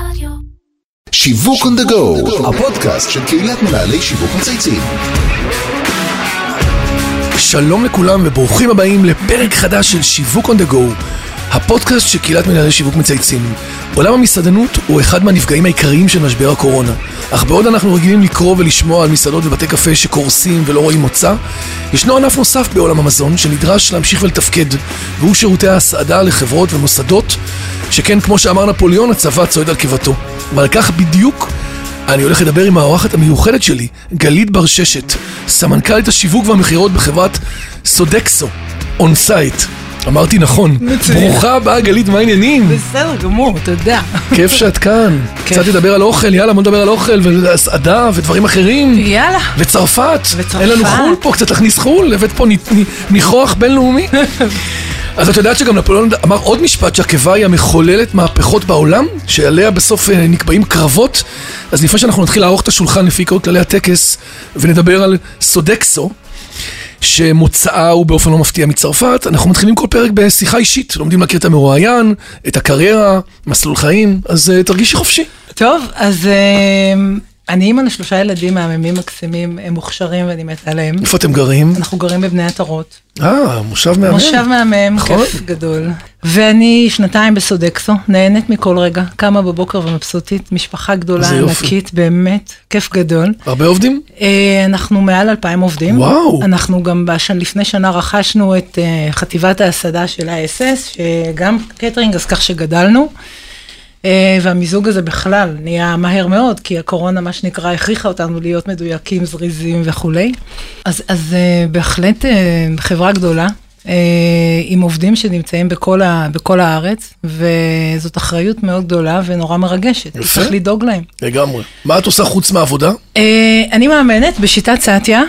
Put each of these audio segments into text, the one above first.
רדיו. שיווק on the go, הפודקאסט של קהילת מנהלי שיווק מצייצים. שלום לכולם וברוכים הבאים לפרק חדש של שיווק on the go, הפודקאסט של קהילת מנהלי שיווק מצייצים. עולם המסעדנות הוא אחד מהנפגעים העיקריים של משבר הקורונה. אך בעוד אנחנו רגילים לקרוא ולשמוע על מסעדות ובתי קפה שקורסים ולא רואים מוצא, ישנו ענף נוסף בעולם המזון שנדרש להמשיך ולתפקד, והוא שירותי ההסעדה לחברות ומוסדות, שכן כמו שאמר נפוליאון, הצבא צועד על קיבתו. ועל כך בדיוק אני הולך לדבר עם האורחת המיוחדת שלי, גלית בר ששת, סמנכ"לית השיווק והמכירות בחברת סודקסו, on site. אמרתי נכון. ברוכה הבאה, גלית, מה העניינים? בסדר גמור, תודה. כיף שאת כאן. קצת נדבר על אוכל, יאללה, בוא נדבר על אוכל והסעדה ודברים אחרים. יאללה. וצרפת. וצרפת. אין לנו חו"ל פה, קצת להכניס חו"ל, הבאת פה ניחוח בינלאומי. אז את יודעת שגם נפוליאון אמר עוד משפט שהקיבה היא המחוללת מהפכות בעולם, שעליה בסוף אה, נקבעים קרבות. אז לפני שאנחנו נתחיל לערוך את השולחן לפי כל כללי הטקס, ונדבר על סודקסו, שמוצאה הוא באופן לא מפתיע מצרפת, אנחנו מתחילים כל פרק בשיחה אישית, לומדים להכיר את המרואיין, את הקריירה, מסלול חיים, אז אה, תרגישי חופשי. טוב, אז אה, אני אימא לשלושה ילדים מהממים מקסימים, הם מוכשרים ואני מתה עליהם. איפה אתם גרים? אנחנו גרים בבני עטרות. אה, מושב מהמם. מושב מהמם, נכון. כיף גדול. ואני שנתיים בסודקסו, נהנית מכל רגע, קמה בבוקר ומבסוטית, משפחה גדולה. ענקית, באמת, כיף גדול. הרבה עובדים? אה, אנחנו מעל אלפיים עובדים. וואו. אנחנו גם לפני שנה רכשנו את אה, חטיבת ההסעדה של ה-SS, שגם קטרינג, אז כך שגדלנו. אה, והמיזוג הזה בכלל נהיה מהר מאוד, כי הקורונה, מה שנקרא, הכריחה אותנו להיות מדויקים, זריזים וכולי. אז, אז אה, בהחלט אה, חברה גדולה. עם עובדים שנמצאים בכל, ה, בכל הארץ, וזאת אחריות מאוד גדולה ונורא מרגשת. יפה. צריך לדאוג להם. לגמרי. מה את עושה חוץ מהעבודה? אני מאמנת בשיטת סאטיה, אה,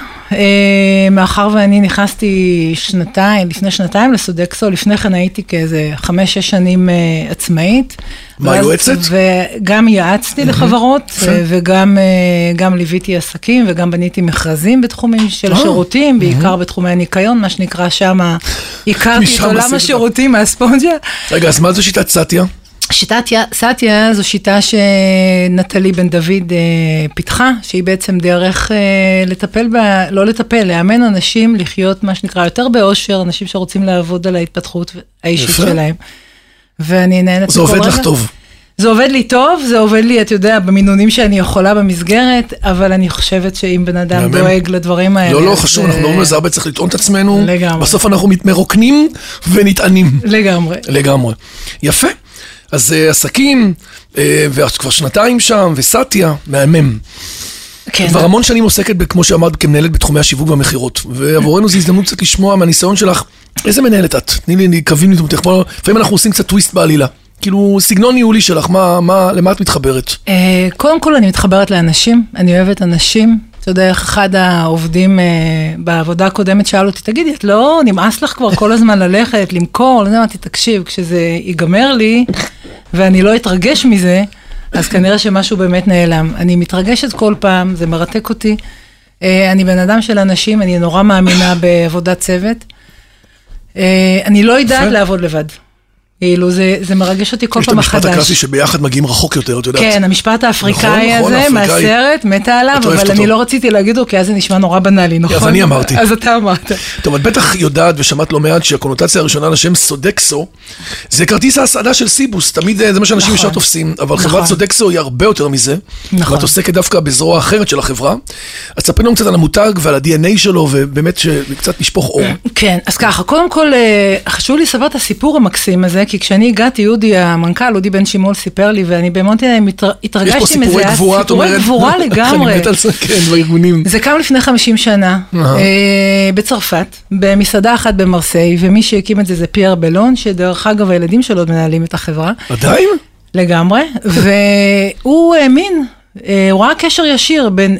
מאחר ואני נכנסתי שנתיים, לפני שנתיים לסודקסו, לפני כן הייתי כאיזה חמש-שש שנים אה, עצמאית. מה, יועצת? וגם יעצתי לחברות. אה, וגם אה, גם ליוויתי עסקים, וגם בניתי מכרזים בתחומים של אה, שירותים, בעיקר בתחומי הניקיון, מה שנקרא שמה, הכרתי את עולם. השירותים מהספונג'ה. רגע, אז מה זה שיטת סאטיה? שיטת סאטיה זו שיטה שנטלי בן דוד אה, פיתחה, שהיא בעצם דרך אה, לטפל, ב, לא לטפל, לאמן אנשים לחיות מה שנקרא יותר באושר, אנשים שרוצים לעבוד על ההתפתחות האישית יפה. שלהם. ואני נהנית זה עובד לך רגע. טוב. זה עובד לי טוב, זה עובד לי, אתה יודע, במינונים שאני יכולה במסגרת, אבל אני חושבת שאם בן אדם מהמם. דואג לדברים האלה... לא, לא, חשוב, אה, אנחנו מדברים על זה הרבה, צריך לטעון את עצמנו. לגמרי. בסוף אנחנו מרוקנים ונטענים. לגמרי. לגמרי. יפה. אז אה, עסקים, אה, ואת כבר שנתיים שם, וסאטיה, מהמם. כן. כבר המון שנים עוסקת, כמו שאמרת, כמנהלת בתחומי השיווק והמכירות. ועבורנו זו הזדמנות קצת לשמוע מהניסיון שלך, איזה מנהלת את? תני לי לי קווים לדמותך. לפעמים אנחנו עושים קצת טוויסט בעלילה. כאילו, סגנון ניהולי שלך, מה, מה, למה את מתחברת? אה, קודם כל אני מתחברת לאנשים, אני אוהבת אנשים. אתה יודע איך אחד העובדים אה, בעבודה הקודמת שאל אותי, תגידי, את לא נמאס לך כבר כל הזמן ללכת, למכור? לא אמרתי, תקשיב, כשזה ייגמר לי ואני לא אתרגש מזה, אז כנראה שמשהו באמת נעלם. אני מתרגשת כל פעם, זה מרתק אותי. אה, אני בן אדם של אנשים, אני נורא מאמינה בעבודת צוות. אה, אני לא יודעת. לעבוד לבד. כאילו, זה, זה מרגש אותי כל יש את פעם המשפט מחדש. הקלאסי שביחד מגיעים רחוק יותר, את יודעת. כן, המשפט האפריקאי נכון, הזה האפריקאי. מהסרט, מתה עליו, אבל אותו. אני לא רציתי להגיד אותו, כי אז זה נשמע נורא בנאלי, נכון? אז אני אמרתי. אז אתה אמרת. טוב, את בטח יודעת ושמעת לא מעט שהקונוטציה הראשונה לשם סודקסו זה כרטיס ההסעדה של סיבוס, תמיד אה, זה מה שאנשים נכון. ישר תופסים, אבל נכון. חברת סודקסו היא הרבה יותר מזה, נכון. ואת עוסקת דווקא בזרוע אחרת של החברה. אז ספרי לנו קצת על המותג ועל ה-DNA שלו, ובאמת שקצת נשפוך אור. כן, אז ככה, קודם כל, אה, חשוב לי לספר את הסיפור המקסים הזה, כי כשאני הגעתי, אודי המנכ"ל, אודי בן שימול סיפר לי, ואני באמת אה, מתר- יש פה התרגשתי מזה. סיפורי גבורה, את אומרת? סיפורי גבורה לגמרי. אני מת על זה, כן, בארגונים. זה קם לפני 50 שנה. אה, בצרפת, במסעדה אחת במרסיי, ומי שהקים את זה זה פייר בלון, שדרך אגב הילדים שלו מנהלים את החברה. עדיין? לגמרי, והוא האמין, אה, הוא ראה קשר ישיר בין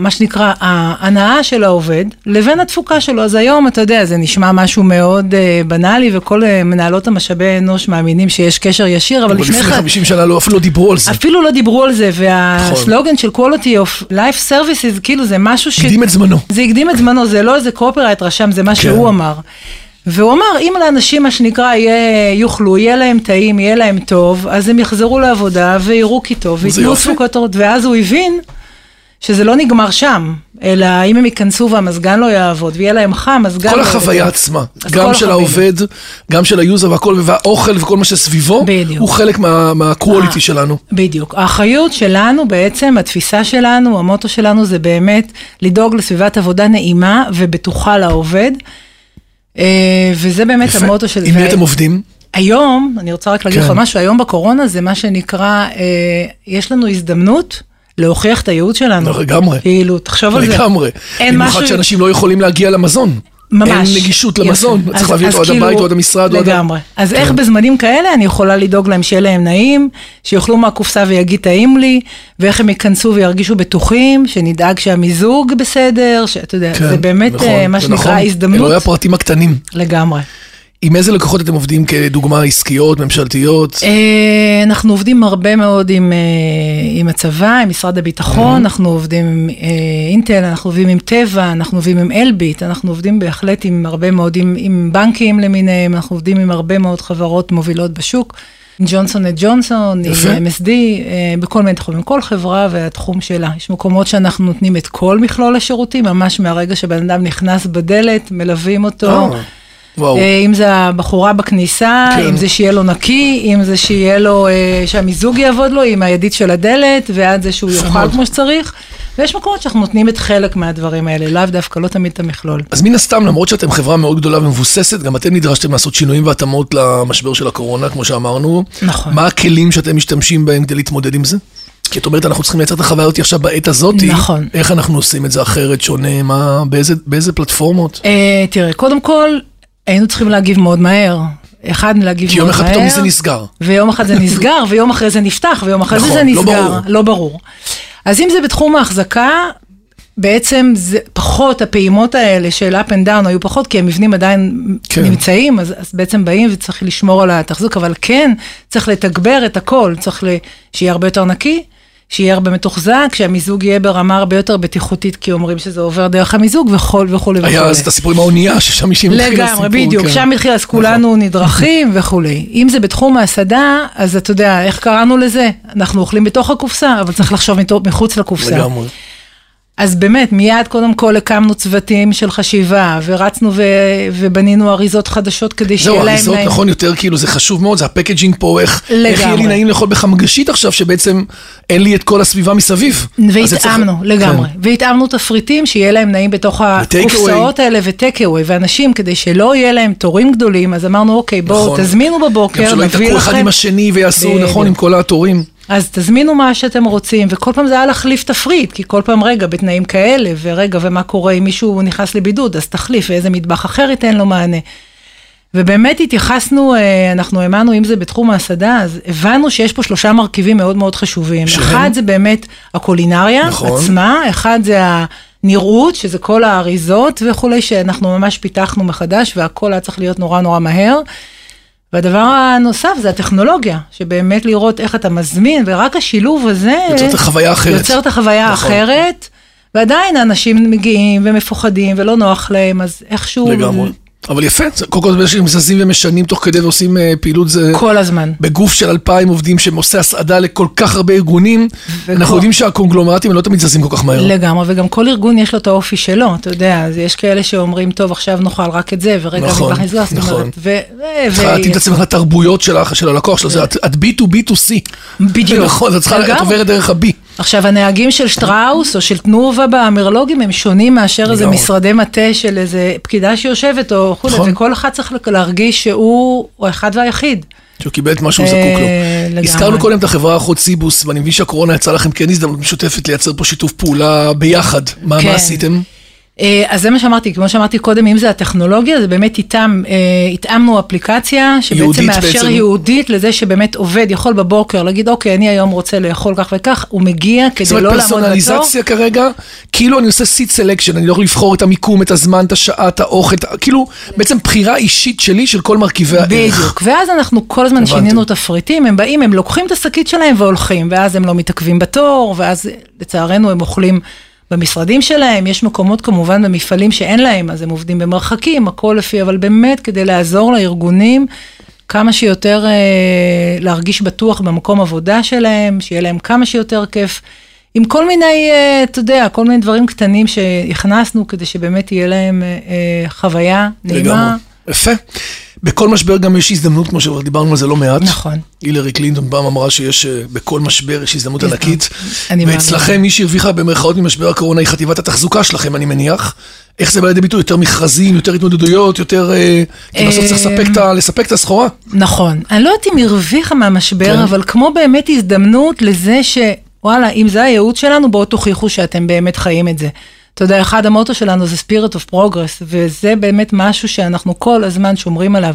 מה שנקרא ההנאה של העובד לבין התפוקה שלו. אז היום, אתה יודע, זה נשמע משהו מאוד אה, בנאלי, וכל אה, מנהלות המשאבי אנוש מאמינים שיש קשר ישיר, אבל אבל לפני לפני כן... 50 שנה לא, אפילו לא דיברו על זה. אפילו לא דיברו על זה, נכון. והסלוגן של quality of life services, כאילו זה משהו ש... הקדים את זמנו. זה הקדים את זמנו, זה לא איזה קופרייט רשם, זה מה שהוא אמר. והוא אמר, אם לאנשים, מה שנקרא, יהיה, יאכלו, יהיה להם טעים, יהיה להם טוב, אז הם יחזרו לעבודה ויראו כי טוב, ויתנו. תפוקות טובות, ואז הוא הבין שזה לא נגמר שם, אלא אם הם ייכנסו והמזגן לא יעבוד, ויהיה להם חם, אז גם... כל לא החוויה יעבוד. עצמה, גם של. העובד, גם של ה user והכל, והאוכל וכל מה שסביבו, בדיוק. הוא חלק מה- מה quality אה. שלנו. בדיוק. האחריות שלנו בעצם, התפיסה שלנו, המוטו שלנו זה באמת לדאוג לסביבת עבודה נעימה ובטוחה לעובד. אה, וזה באמת יפה. המוטו של... עם מי אתם עובדים? היום, אני רוצה רק להגיד לך כן. משהו, היום בקורונה זה מה שנקרא, אה, יש לנו הזדמנות להוכיח את הייעוד שלנו. לגמרי. כאילו, תחשוב על זה. לגמרי. אין במיוחד משהו... שאנשים לא יכולים להגיע למזון. ממש. אין נגישות יפה. למזון, אז- צריך להביא אותו עד כאילו, הבית או עד המשרד. או עד ה- לגמרי. אז איך כן. בזמנים כאלה אני יכולה לדאוג להם שיהיה להם נעים, שיאכלו מהקופסה ויגיד טעים לי, ואיך הם ייכנסו וירגישו בטוחים, שנדאג שהמיזוג בסדר, שאתה יודע, כן, זה באמת נכון, אה, מה זה שנקרא נכון. הזדמנות אלוהי הפרטים הקטנים. לגמרי. עם איזה לקוחות אתם עובדים כדוגמה עסקיות, ממשלתיות? אה, אנחנו עובדים הרבה מאוד עם, אה, עם הצבא, עם משרד הביטחון, אנחנו עובדים עם אה, אינטל, אנחנו עובדים עם טבע, אנחנו עובדים עם אלביט, אנחנו עובדים בהחלט עם הרבה מאוד, עם, עם בנקים למיניהם, אנחנו עובדים עם הרבה מאוד חברות מובילות בשוק. ג'ונסון את ג'ונסון. עם MSD, בכל מיני תחומים, כל חברה והתחום שלה. יש מקומות שאנחנו נותנים את כל מכלול השירותים, ממש מהרגע שבן אדם נכנס בדלת, מלווים אותו. אה, וואו. אה, אם זה הבחורה בכניסה, כן. אם זה שיהיה לו נקי, אם זה שיהיה לו, אה, שהמיזוג יעבוד לו עם הידית של הדלת, ועד זה שהוא יאכל. כמו שצריך. ויש מקומות שאנחנו נותנים את חלק מהדברים האלה, לאו דווקא, לא תמיד את המכלול. אז מן הסתם, למרות שאתם חברה מאוד גדולה ומבוססת, גם אתם נדרשתם לעשות שינויים והתאמות למשבר של הקורונה, כמו שאמרנו. נכון. מה הכלים שאתם משתמשים בהם כדי להתמודד עם זה? כי את אומרת, אנחנו צריכים לייצר את החוויה הזאת עכשיו בעת הזאת. נכון. איך אנחנו עושים את זה אחרת, שונה, מה, באיזה, באיזה פלטפורמות? אה, תראה, קודם כל, היינו צריכים להגיב מאוד מהר. אחד, להגיב כי יום מאוד מהר. אחד פתאום זה נסגר. ויום אחד זה נסגר, ויום אחרי זה נפתח, ויום אחרי זה נכון, זה לא נסגר. ברור. לא ברור. אז אם זה בתחום ההחזקה, בעצם זה פחות, הפעימות האלה של up and down היו פחות, כי המבנים עדיין כן. נמצאים, אז, אז בעצם באים וצריך לשמור על התחזוק, אבל כן, צריך לתגבר את הכל, צריך. שיהיה הרבה יותר נקי, שיהיה הרבה מתוחזק, שהמיזוג יהיה ברמה הרבה יותר בטיחותית, כי אומרים שזה עובר דרך המיזוג וכולי וכולי. היה אז את הסיפור עם האונייה, ששם אישים התחיל הסיפור. לגמרי, בדיוק, כן. שם התחיל, אז כולנו נדרכים וכולי. אם זה בתחום ההסעדה, אז אתה יודע, איך קראנו לזה? אנחנו אוכלים בתוך הקופסה, אבל צריך לחשוב מחוץ לקופסה. לגמרי. אז באמת, מיד קודם כל הקמנו צוותים של חשיבה, ורצנו ו- ובנינו אריזות חדשות כדי זהו, שיהיה להם אריזות, נעים. נכון, יותר כאילו, זה חשוב מאוד, זה הפקג'ינג פה, איך איך יהיה לי. נעים לאכול בחמגשית עכשיו, שבעצם אין לי את כל הסביבה מסביב. זה צריך- והתאמנו, לגמרי. כן. והתאמנו תפריטים שיהיה להם נעים בתוך הקופסאות האלה וטק אווי, ואנשים, כדי שלא יהיה להם תורים גדולים, אז אמרנו, אוקיי, בואו, נכון. תזמינו גם בבוקר, שלא נביא ייתקעו אחד לכם. עם השני ויעשו. נכון, עם כל התורים. אז תזמינו מה שאתם רוצים, וכל פעם זה היה להחליף תפריט, כי כל פעם, רגע, בתנאים כאלה, ורגע, ומה קורה אם מישהו נכנס לבידוד, אז תחליף, ואיזה מטבח אחר ייתן לו מענה. ובאמת התייחסנו, אה, אנחנו האמנו, אם זה בתחום ההסעדה, אז הבנו שיש פה שלושה מרכיבים מאוד מאוד חשובים. שהם? אחד זה באמת הקולינריה נכון. עצמה, אחד זה הנראות, שזה כל האריזות וכולי, שאנחנו ממש פיתחנו מחדש, והכל היה צריך להיות נורא נורא מהר. והדבר הנוסף זה הטכנולוגיה, שבאמת לראות איך אתה מזמין, ורק השילוב הזה... יוצר את החוויה האחרת. יוצר את החוויה נכון. האחרת, ועדיין האנשים מגיעים ומפוחדים ולא נוח להם, אז איכשהו... לגמרי. אבל יפה, קודם כל זה שהם זזים ומשנים תוך כדי ועושים אה, פעילות, זה כל הזמן. בגוף של אלפיים עובדים שעושה הסעדה לכל כך הרבה ארגונים. וכל- אנחנו יודעים שהקונגלומרטים לא תמיד זזים כל כך מהר. לגמרי, וגם כל ארגון יש לו את האופי שלו, אתה יודע, אז יש כאלה שאומרים, טוב, עכשיו נאכל רק את זה, ורגע נכון, המטבח נסגר, זאת נכון. אומרת, ו... צריכה להתאים את עצמך לתרבויות שלך, של הלקוח זה את את B2B2C. בדיוק. נכון, את. עוברת דרך ה-B. עכשיו, הנהגים של שטראוס או של תנובה במרלוגים הם שונים מאשר איזה. משרדי מטה של איזה פקידה שיושבת או כולי, נכון. וכל אחד צריך להרגיש שהוא הוא האחד והיחיד. שהוא קיבל את מה שהוא אה, זקוק לו. לגמרי. הזכרנו קודם את החברה האחות סיבוס, ואני מבין שהקורונה יצאה לכם כן הזדמנות משותפת לייצר פה שיתוף פעולה ביחד. מה כן. מה עשיתם? אה, אז זה מה שאמרתי, כמו שאמרתי קודם, אם זה הטכנולוגיה, זה באמת איתם, אה, התאמנו אפליקציה שבעצם מאפשר בעצם. ייעודית לזה שבאמת עובד יכול בבוקר להגיד, אוקיי, אני היום רוצה לאכול כך וכך, הוא מגיע כדי זאת אומרת, לא לעמוד בתור. פרסונליזציה כרגע, כאילו אני עושה seat selection, אני לא יכול לבחור את המיקום, את הזמן, את השעה, את האוכל, את כאילו, בעצם בחירה אישית שלי של כל מרכיבי הערך. בדיוק, ואז אנחנו כל הזמן. שינינו תפריטים, הם באים, הם לוקחים את השקית שלהם והולכים, ואז הם לא מתעכבים בתור, ואז לצערנו הם אוכלים במשרדים שלהם, יש מקומות כמובן במפעלים שאין להם, אז הם עובדים במרחקים, הכל לפי, אבל באמת כדי לעזור לארגונים כמה שיותר אה, להרגיש בטוח במקום עבודה שלהם, שיהיה להם כמה שיותר כיף, עם כל מיני, אה, אתה יודע, כל מיני דברים קטנים שהכנסנו כדי שבאמת תהיה להם אה, אה, חוויה נעימה. לגמרי. יפה. בכל משבר גם יש הזדמנות, כמו שכבר דיברנו על זה לא מעט. נכון. הילרי קלינטון פעם אמרה שיש, אה, בכל משבר יש הזדמנות. ענקית. אני מאמינה. ואצלכם מי שהרוויחה במרכאות ממשבר הקורונה היא חטיבת התחזוקה שלכם, אני מניח. איך זה בא לידי ביטוי? יותר מכרזים, יותר התמודדויות, יותר... אה, כי בסוף צריך לספק את ה- לספק את הסחורה. נכון. אני לא יודעת אם הרוויחה מהמשבר, כן. אבל כמו באמת הזדמנות לזה ש... וואלה, אם זה הייעוד שלנו, בואו תוכיחו שאתם באמת חיים את זה. אתה יודע, אחד המוטו שלנו זה spirit of progress, וזה באמת משהו שאנחנו כל הזמן שומרים עליו.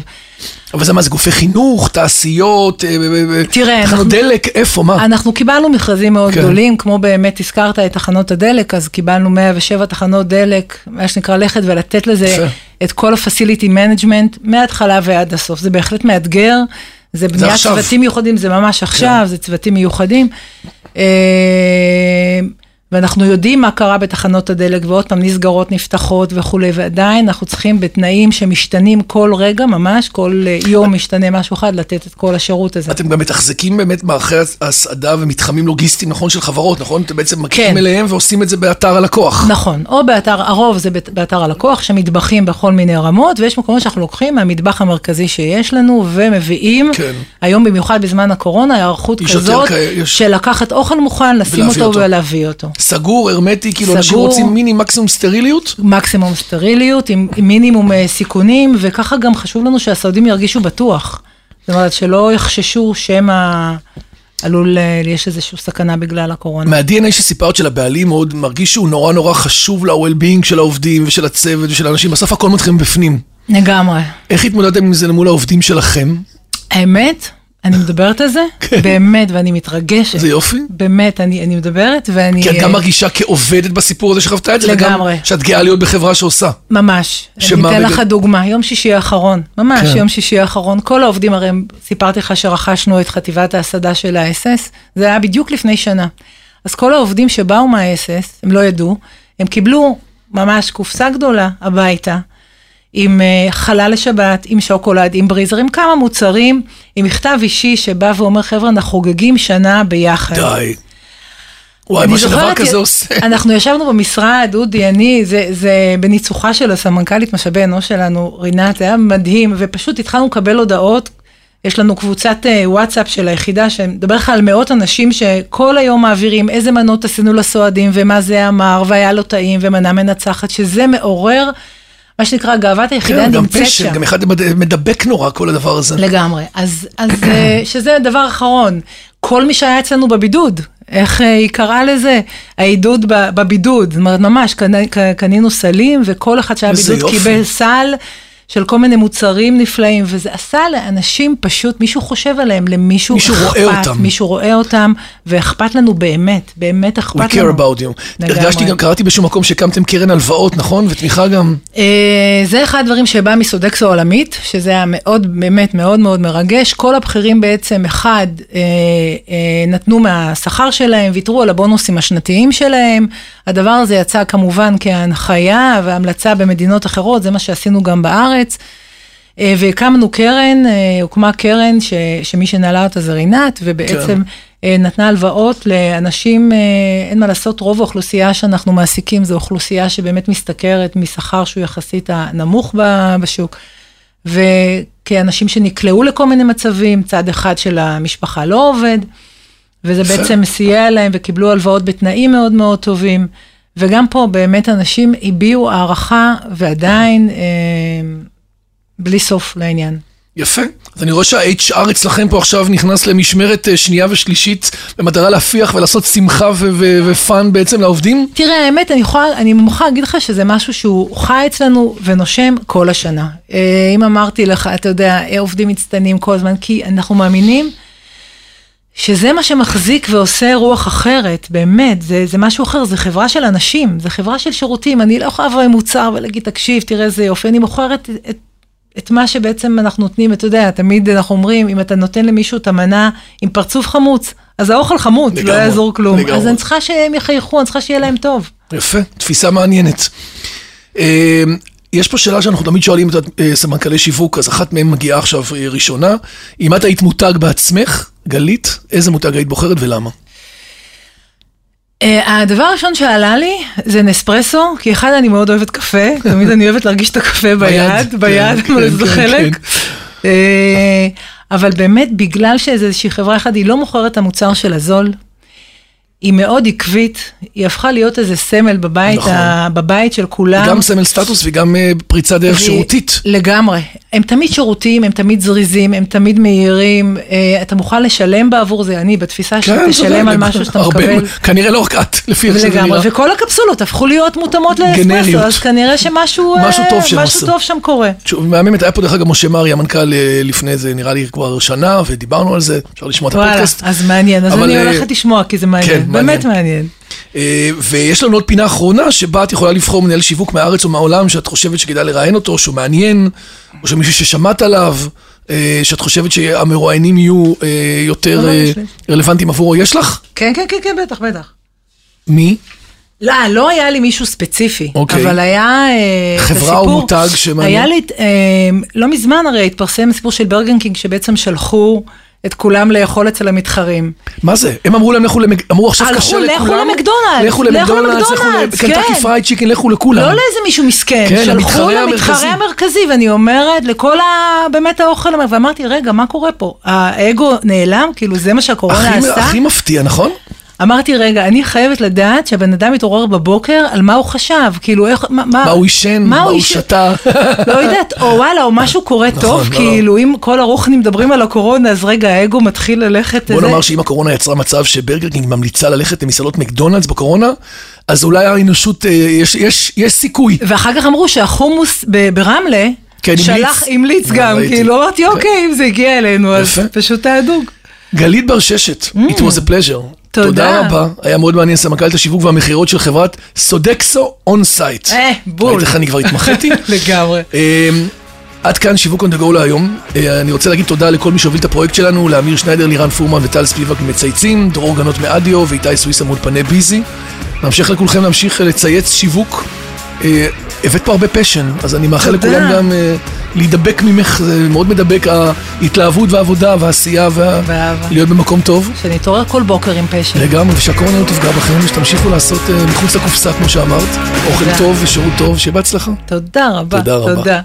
אבל זה מה, זה גופי חינוך, תעשיות, אה, אה, אה, תראה, תחנות אנחנו- דלק, איפה, מה? אנחנו קיבלנו מכרזים מאוד כן. גדולים, כמו באמת הזכרת את תחנות הדלק, אז קיבלנו 107 תחנות דלק, מה שנקרא לכת ולתת לזה יפה. את כל ה-facility management מההתחלה ועד הסוף. זה בהחלט מאתגר, זה בניית. כן. צוותים מיוחדים, זה ממש עכשיו, זה צוותים מיוחדים. ואנחנו יודעים מה קרה בתחנות הדלק, ועוד פעם נסגרות, נפתחות וכולי, ועדיין אנחנו צריכים בתנאים שמשתנים כל רגע, ממש, כל אה, יום משתנה משהו אחד, לתת את כל השירות הזה. אתם גם מתחזקים באמת מערכי הסעדה ומתחמים לוגיסטיים, נכון, של חברות, נכון? אתם בעצם מגיעים כן. אליהם ועושים את זה באתר הלקוח. נכון, או באתר, הרוב זה באת- באתר הלקוח, שמטבחים בכל מיני רמות, ויש מקומות שאנחנו לוקחים מהמטבח המרכזי שיש לנו, ומביאים, כן. היום במיוחד בזמן הקורונה, היערכות כזאת, כאלה, יש- של לקחת אוכל מוכן, לשים אותו. ולהביא אותו. סגור, הרמטי, כאילו אנשים. רוצים מיני מקסימום סטריליות? מקסימום סטריליות, עם, עם מינימום אה, סיכונים, וככה גם חשוב לנו שהסעודים ירגישו בטוח. זאת אומרת, שלא יחששו שמא עלול, אה, יש איזושהי סכנה בגלל הקורונה. מה-DNA שסיפרת של הבעלים מאוד מרגיש שהוא נורא נורא חשוב ל-well-being של העובדים ושל הצוות ושל האנשים, בסוף הכל מתחיל בפנים. לגמרי. איך התמודדתם עם זה למול העובדים שלכם? האמת, אני מדברת על זה, באמת, ואני מתרגשת. איזה יופי. באמת, אני, אני מדברת ואני... כי את גם אה, מרגישה כעובדת בסיפור הזה שחוותה את זה, לגמרי. וגם שאת גאה להיות בחברה שעושה. ממש. אני אתן? לך דוגמה, יום שישי האחרון, ממש כן. יום שישי האחרון, כל העובדים, הרי סיפרתי לך שרכשנו את חטיבת ההסעדה של ה-SS, זה היה בדיוק לפני שנה. אז כל העובדים שבאו מה-SS, הם לא ידעו, הם קיבלו ממש קופסה גדולה הביתה, עם אה, חלה לשבת, עם שוקולד, עם בריזר, עם כמה מוצרים, עם מכתב אישי שבא ואומר, חבר'ה, אנחנו חוגגים שנה ביחד. די. וואי, מה שדבר כזה עושה. אנחנו ישבנו במשרד, אודי, אני, זה, זה בניצוחה של הסמנכ"לית משאבי אנוש שלנו, רינת, זה היה מדהים, ופשוט התחלנו לקבל הודעות. יש לנו קבוצת אה, וואטסאפ של היחידה, שמדבר לך על מאות אנשים שכל היום מעבירים איזה מנות עשינו לסועדים, ומה זה אמר, והיה לו טעים, ומנה מנצחת, שזה מעורר, מה שנקרא, גאוות היחידה כן, גם נמצאת פשן, שם. גם אחד מד- מדבק נורא, כל הדבר הזה. לגמרי. אז, אז אה, שזה הדבר האחרון. כל מי שהיה אצלנו בבידוד, איך אה, היא קראה לזה? העידוד בבידוד. זאת אומרת, ממש, קנינו סלים, וכל אחד שהיה בבידוד. קיבל סל. של כל מיני מוצרים נפלאים, וזה עשה לאנשים פשוט, מישהו חושב עליהם, למישהו מישהו אכפת, רואה אותם. מישהו רואה אותם, ואכפת לנו באמת, באמת We אכפת care לנו. about you. לגמרי. הרגשתי גם, קראתי באיזשהו מקום שהקמתם קרן הלוואות, נכון? ותמיכה גם. אה, זה אחד הדברים שבא מסודקסו עולמית, שזה היה מאוד, באמת מאוד מאוד מרגש. כל הבכירים בעצם, אחד, אה, אה, נתנו מהשכר שלהם, ויתרו על הבונוסים השנתיים שלהם. הדבר הזה יצא כמובן כהנחיה והמלצה במדינות אחרות, זה מה שעשינו גם בארץ. אה, והקמנו קרן, אה, הוקמה קרן ש, שמי שנעלה אותה זה רינת, ובעצם כן. נתנה הלוואות לאנשים, אה, אין מה לעשות, רוב האוכלוסייה שאנחנו מעסיקים זו אוכלוסייה שבאמת משתכרת משכר שהוא יחסית הנמוך בשוק. וכאנשים שנקלעו לכל מיני מצבים, צד אחד של המשפחה לא עובד, וזה. בעצם סייע להם וקיבלו הלוואות בתנאים מאוד מאוד טובים. וגם פה באמת אנשים הביעו הערכה ועדיין אה, בלי סוף לעניין. יפה. אז אני רואה שה-HR אצלכם פה עכשיו נכנס למשמרת אה, שנייה ושלישית במטרה להפיח ולעשות שמחה ופאן בעצם לעובדים. תראה, האמת, אני יכולה, אני מוכרחה להגיד לך שזה משהו שהוא חי אצלנו ונושם כל השנה. אה, אם אמרתי לך, אתה יודע, אה, עובדים מצטיינים כל הזמן, כי אנחנו מאמינים שזה מה שמחזיק ועושה רוח אחרת, באמת, זה, זה משהו אחר, זה חברה של אנשים, זה חברה של שירותים, אני לא יכולה לבוא עם מוצר ולהגיד, תקשיב, תראה איזה יופי, אני מוכרת את, את, מה שבעצם אנחנו נותנים, אתה יודע, תמיד אנחנו אומרים, אם אתה נותן למישהו את המנה עם פרצוף חמוץ, אז האוכל חמוד, לא יעזור כלום. לגמרי. אז אני צריכה שהם יחייכו, אני צריכה שיהיה להם טוב. יפה, תפיסה מעניינת. אה, יש פה שאלה שאנחנו תמיד שואלים את אה, סמנכ"לי שיווק, אז אחת מהן מגיעה עכשיו אה, ראשונה. אם את היית מותג בעצמך, גלית, איזה מותג היית בוחרת ולמה? אה, הדבר הראשון שעלה לי זה נספרסו, כי אחד אני מאוד אוהבת קפה, תמיד אני אוהבת להרגיש את הקפה ביד, כן, ביד, כן, אבל זה כן, חלק. כן. אה, אבל באמת, בגלל שאיזושהי חברה אחת, היא לא מוכרת את המוצר של הזול, היא מאוד עקבית, היא הפכה להיות איזה סמל בבית, נכון. ה- בבית של כולם. גם סמל סטטוס וגם אה, פריצת דרך והיא- שירותית. לגמרי. הם תמיד שירותיים, הם תמיד זריזים, הם תמיד מהירים, אה, אתה מוכן לשלם בעבור זה, אני בתפיסה כן, שתשלם על משהו שאתה הרבה- מקבל. כנראה לא רק את, לפי איך שזה לגמרי, נראה. וכל הקפסולות הפכו להיות מותאמות. לאספרסו, אז כנראה שמשהו אה, משהו טוב שהם משהו. טוב שם קורה. מהממת, היה פה דרך אגב משה מרי, המנכ"ל אה, לפני איזה, נראה לי כבר שנה, ודיברנו על זה, אפשר לשמוע את הפודקאסט. אז מעניין, אז אבל, אני אה, הולכת לשמוע, כי זה כן, מעניין, באמת מעניין. אה, ויש לנו עוד פינה אחרונה, שבה את יכולה לבחור מנהל שיווק מהארץ או מהעולם, שאת חושבת שכדאי לראיין אותו, שהוא מעניין, או שמישהו ששמעת עליו, אה, שאת חושבת שהמרואיינים יהיו אה, יותר לא, לי. רלוונטיים עבורו. יש לך? כן, כן, כן, כן, בטח, בטח. מי? לא, לא היה לי מישהו ספציפי, אוקיי. אבל היה אה, את חברה או הסיפור- מותג שמעניין? היה לי, לא מזמן הרי התפרסם הסיפור של ברגר קינג, שבעצם שלחו את כולם לאכול אצל המתחרים. מה זה? הם אמרו להם, לכו למק... אמרו עכשיו קשה לכו לכולם. למקדונלדס, לכו לכו למקדונלדס, לכו למקדונלדס, לקנטקי כן. פרייד צ'יקן, לכו לכולם. לא לאיזה מישהו מסכן, כן, שלחו למתחרה למתחרה המרכזי. המרכזי, ואני אומרת, לכל ה... באמת האוכל, ואמרתי, רגע, מה קורה פה? האגו נעלם? כאילו, זה מה שהקורונה עשתה? הכי מפתיע, נכון? אמרתי, רגע, אני חייבת לדעת שהבן אדם מתעורר בבוקר, על מה הוא חשב, כאילו, איך, מה... מה הוא עישן, מה הוא? שתה. לא יודעת, או וואלה, או משהו קורה נכון, טוב, לא. כאילו, אם כל הרוחני מדברים על הקורונה, אז רגע, האגו מתחיל ללכת... בוא. נאמר שאם הקורונה יצרה מצב שברגר קינג ממליצה ללכת למסעדות מקדונלדס בקורונה, אז אולי האנושות, אה, יש- סיכוי. ואחר כך אמרו שהחומוס ברמלה, כן, שלח, המליץ. המליץ אה, גם. כאילו, אמרתי, אוקיי, אם זה הגיע אלינו, אז. פשוט תענוג. גלית בר ששת, it was a pleasure. תודה. תודה רבה, היה מאוד מעניין, סמנכ"לית השיווק והמכירות של חברת Sodexo On Site. אה, בול. ראית איך אני כבר התמחיתי? לגמרי. אמ, עד כאן שיווק on the go להיום. אני רוצה להגיד תודה לכל מי שהוביל את הפרויקט שלנו, לאמיר שניידר, לירן פורמן וטל ספיבק מצייצים, דרור גנות מאדיו ואיתי סוויסה מאולפני ביזי. נמשיך לכולכם להמשיך לצייץ שיווק. אה, הבאת פה הרבה פשן, אז אני מאחל. לכולם גם אה, להידבק ממך, זה מאוד מדבק ההתלהבות והעבודה והעשייה וה... ואהבה. להיות במקום טוב. שנתעורר כל בוקר עם פשן. לגמרי, ושהקורונה לא תפגע בכם, ושתמשיכו לעשות אה, מחוץ לקופסה, כמו שאמרת. אוכל. טוב ושירות טוב, שיהיה בהצלחה. תודה רבה. תודה רבה.